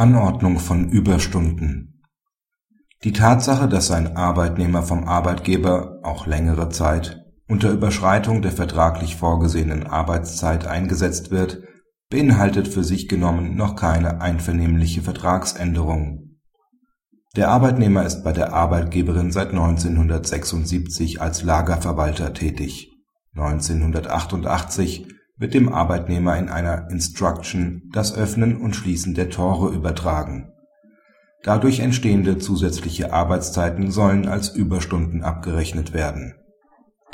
Anordnung von Überstunden Die Tatsache, dass ein Arbeitnehmer vom Arbeitgeber auch längere Zeit unter Überschreitung der vertraglich vorgesehenen Arbeitszeit eingesetzt wird, beinhaltet für sich genommen noch keine einvernehmliche Vertragsänderung. Der Arbeitnehmer ist bei der Arbeitgeberin seit 1976 als Lagerverwalter tätig. 1988 wird dem Arbeitnehmer in einer Instruction das Öffnen und Schließen der Tore übertragen. Dadurch entstehende zusätzliche Arbeitszeiten sollen als Überstunden abgerechnet werden.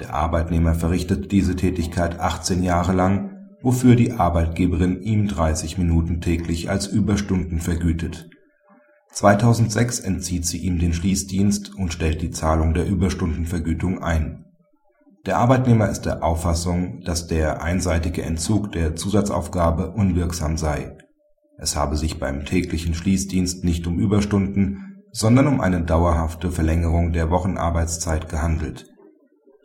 Der Arbeitnehmer verrichtet diese Tätigkeit 18 Jahre lang, wofür die Arbeitgeberin ihm 30 Minuten täglich als Überstunden vergütet. 2006 entzieht sie ihm den Schließdienst und stellt die Zahlung der Überstundenvergütung ein der Arbeitnehmer ist der Auffassung, dass der einseitige Entzug der Zusatzaufgabe unwirksam sei. Es habe sich beim täglichen Schließdienst nicht um Überstunden, sondern um eine dauerhafte Verlängerung der Wochenarbeitszeit gehandelt.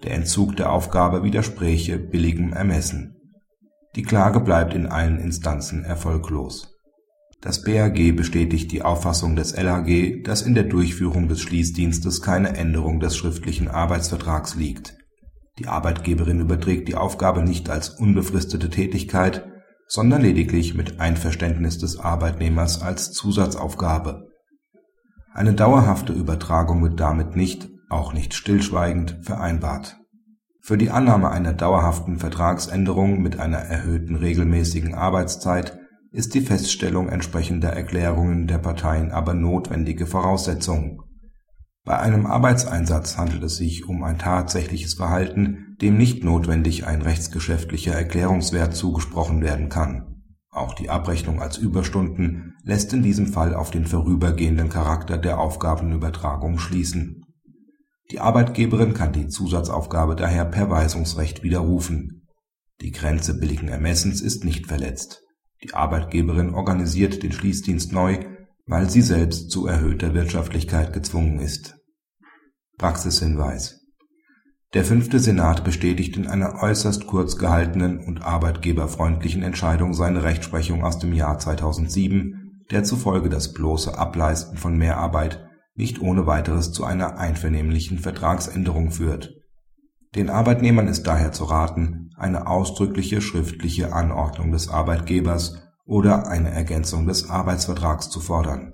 Der Entzug der Aufgabe widerspräche billigem Ermessen. Die Klage bleibt in allen Instanzen erfolglos. Das BAG bestätigt die Auffassung des LAG, dass in der Durchführung des Schließdienstes keine Änderung des schriftlichen Arbeitsvertrags liegt die Arbeitgeberin überträgt die Aufgabe nicht als unbefristete Tätigkeit, sondern lediglich mit Einverständnis des Arbeitnehmers als Zusatzaufgabe. Eine dauerhafte Übertragung wird damit nicht, auch nicht stillschweigend, vereinbart. Für die Annahme einer dauerhaften Vertragsänderung mit einer erhöhten regelmäßigen Arbeitszeit ist die Feststellung entsprechender Erklärungen der Parteien aber notwendige Voraussetzung bei einem Arbeitseinsatz handelt es sich um ein tatsächliches Verhalten, dem nicht notwendig ein rechtsgeschäftlicher Erklärungswert zugesprochen werden kann. Auch die Abrechnung als Überstunden lässt in diesem Fall auf den vorübergehenden Charakter der Aufgabenübertragung schließen. Die Arbeitgeberin kann die Zusatzaufgabe daher per Weisungsrecht widerrufen. Die Grenze billigen Ermessens ist nicht verletzt. Die Arbeitgeberin organisiert den Schließdienst neu weil sie selbst zu erhöhter Wirtschaftlichkeit gezwungen ist. Praxishinweis Der fünfte Senat bestätigt in einer äußerst kurz gehaltenen und arbeitgeberfreundlichen Entscheidung seine Rechtsprechung aus dem Jahr 2007, der zufolge das bloße Ableisten von Mehrarbeit nicht ohne weiteres zu einer einvernehmlichen Vertragsänderung führt. Den Arbeitnehmern ist daher zu raten, eine ausdrückliche schriftliche Anordnung des Arbeitgebers oder eine Ergänzung des Arbeitsvertrags zu fordern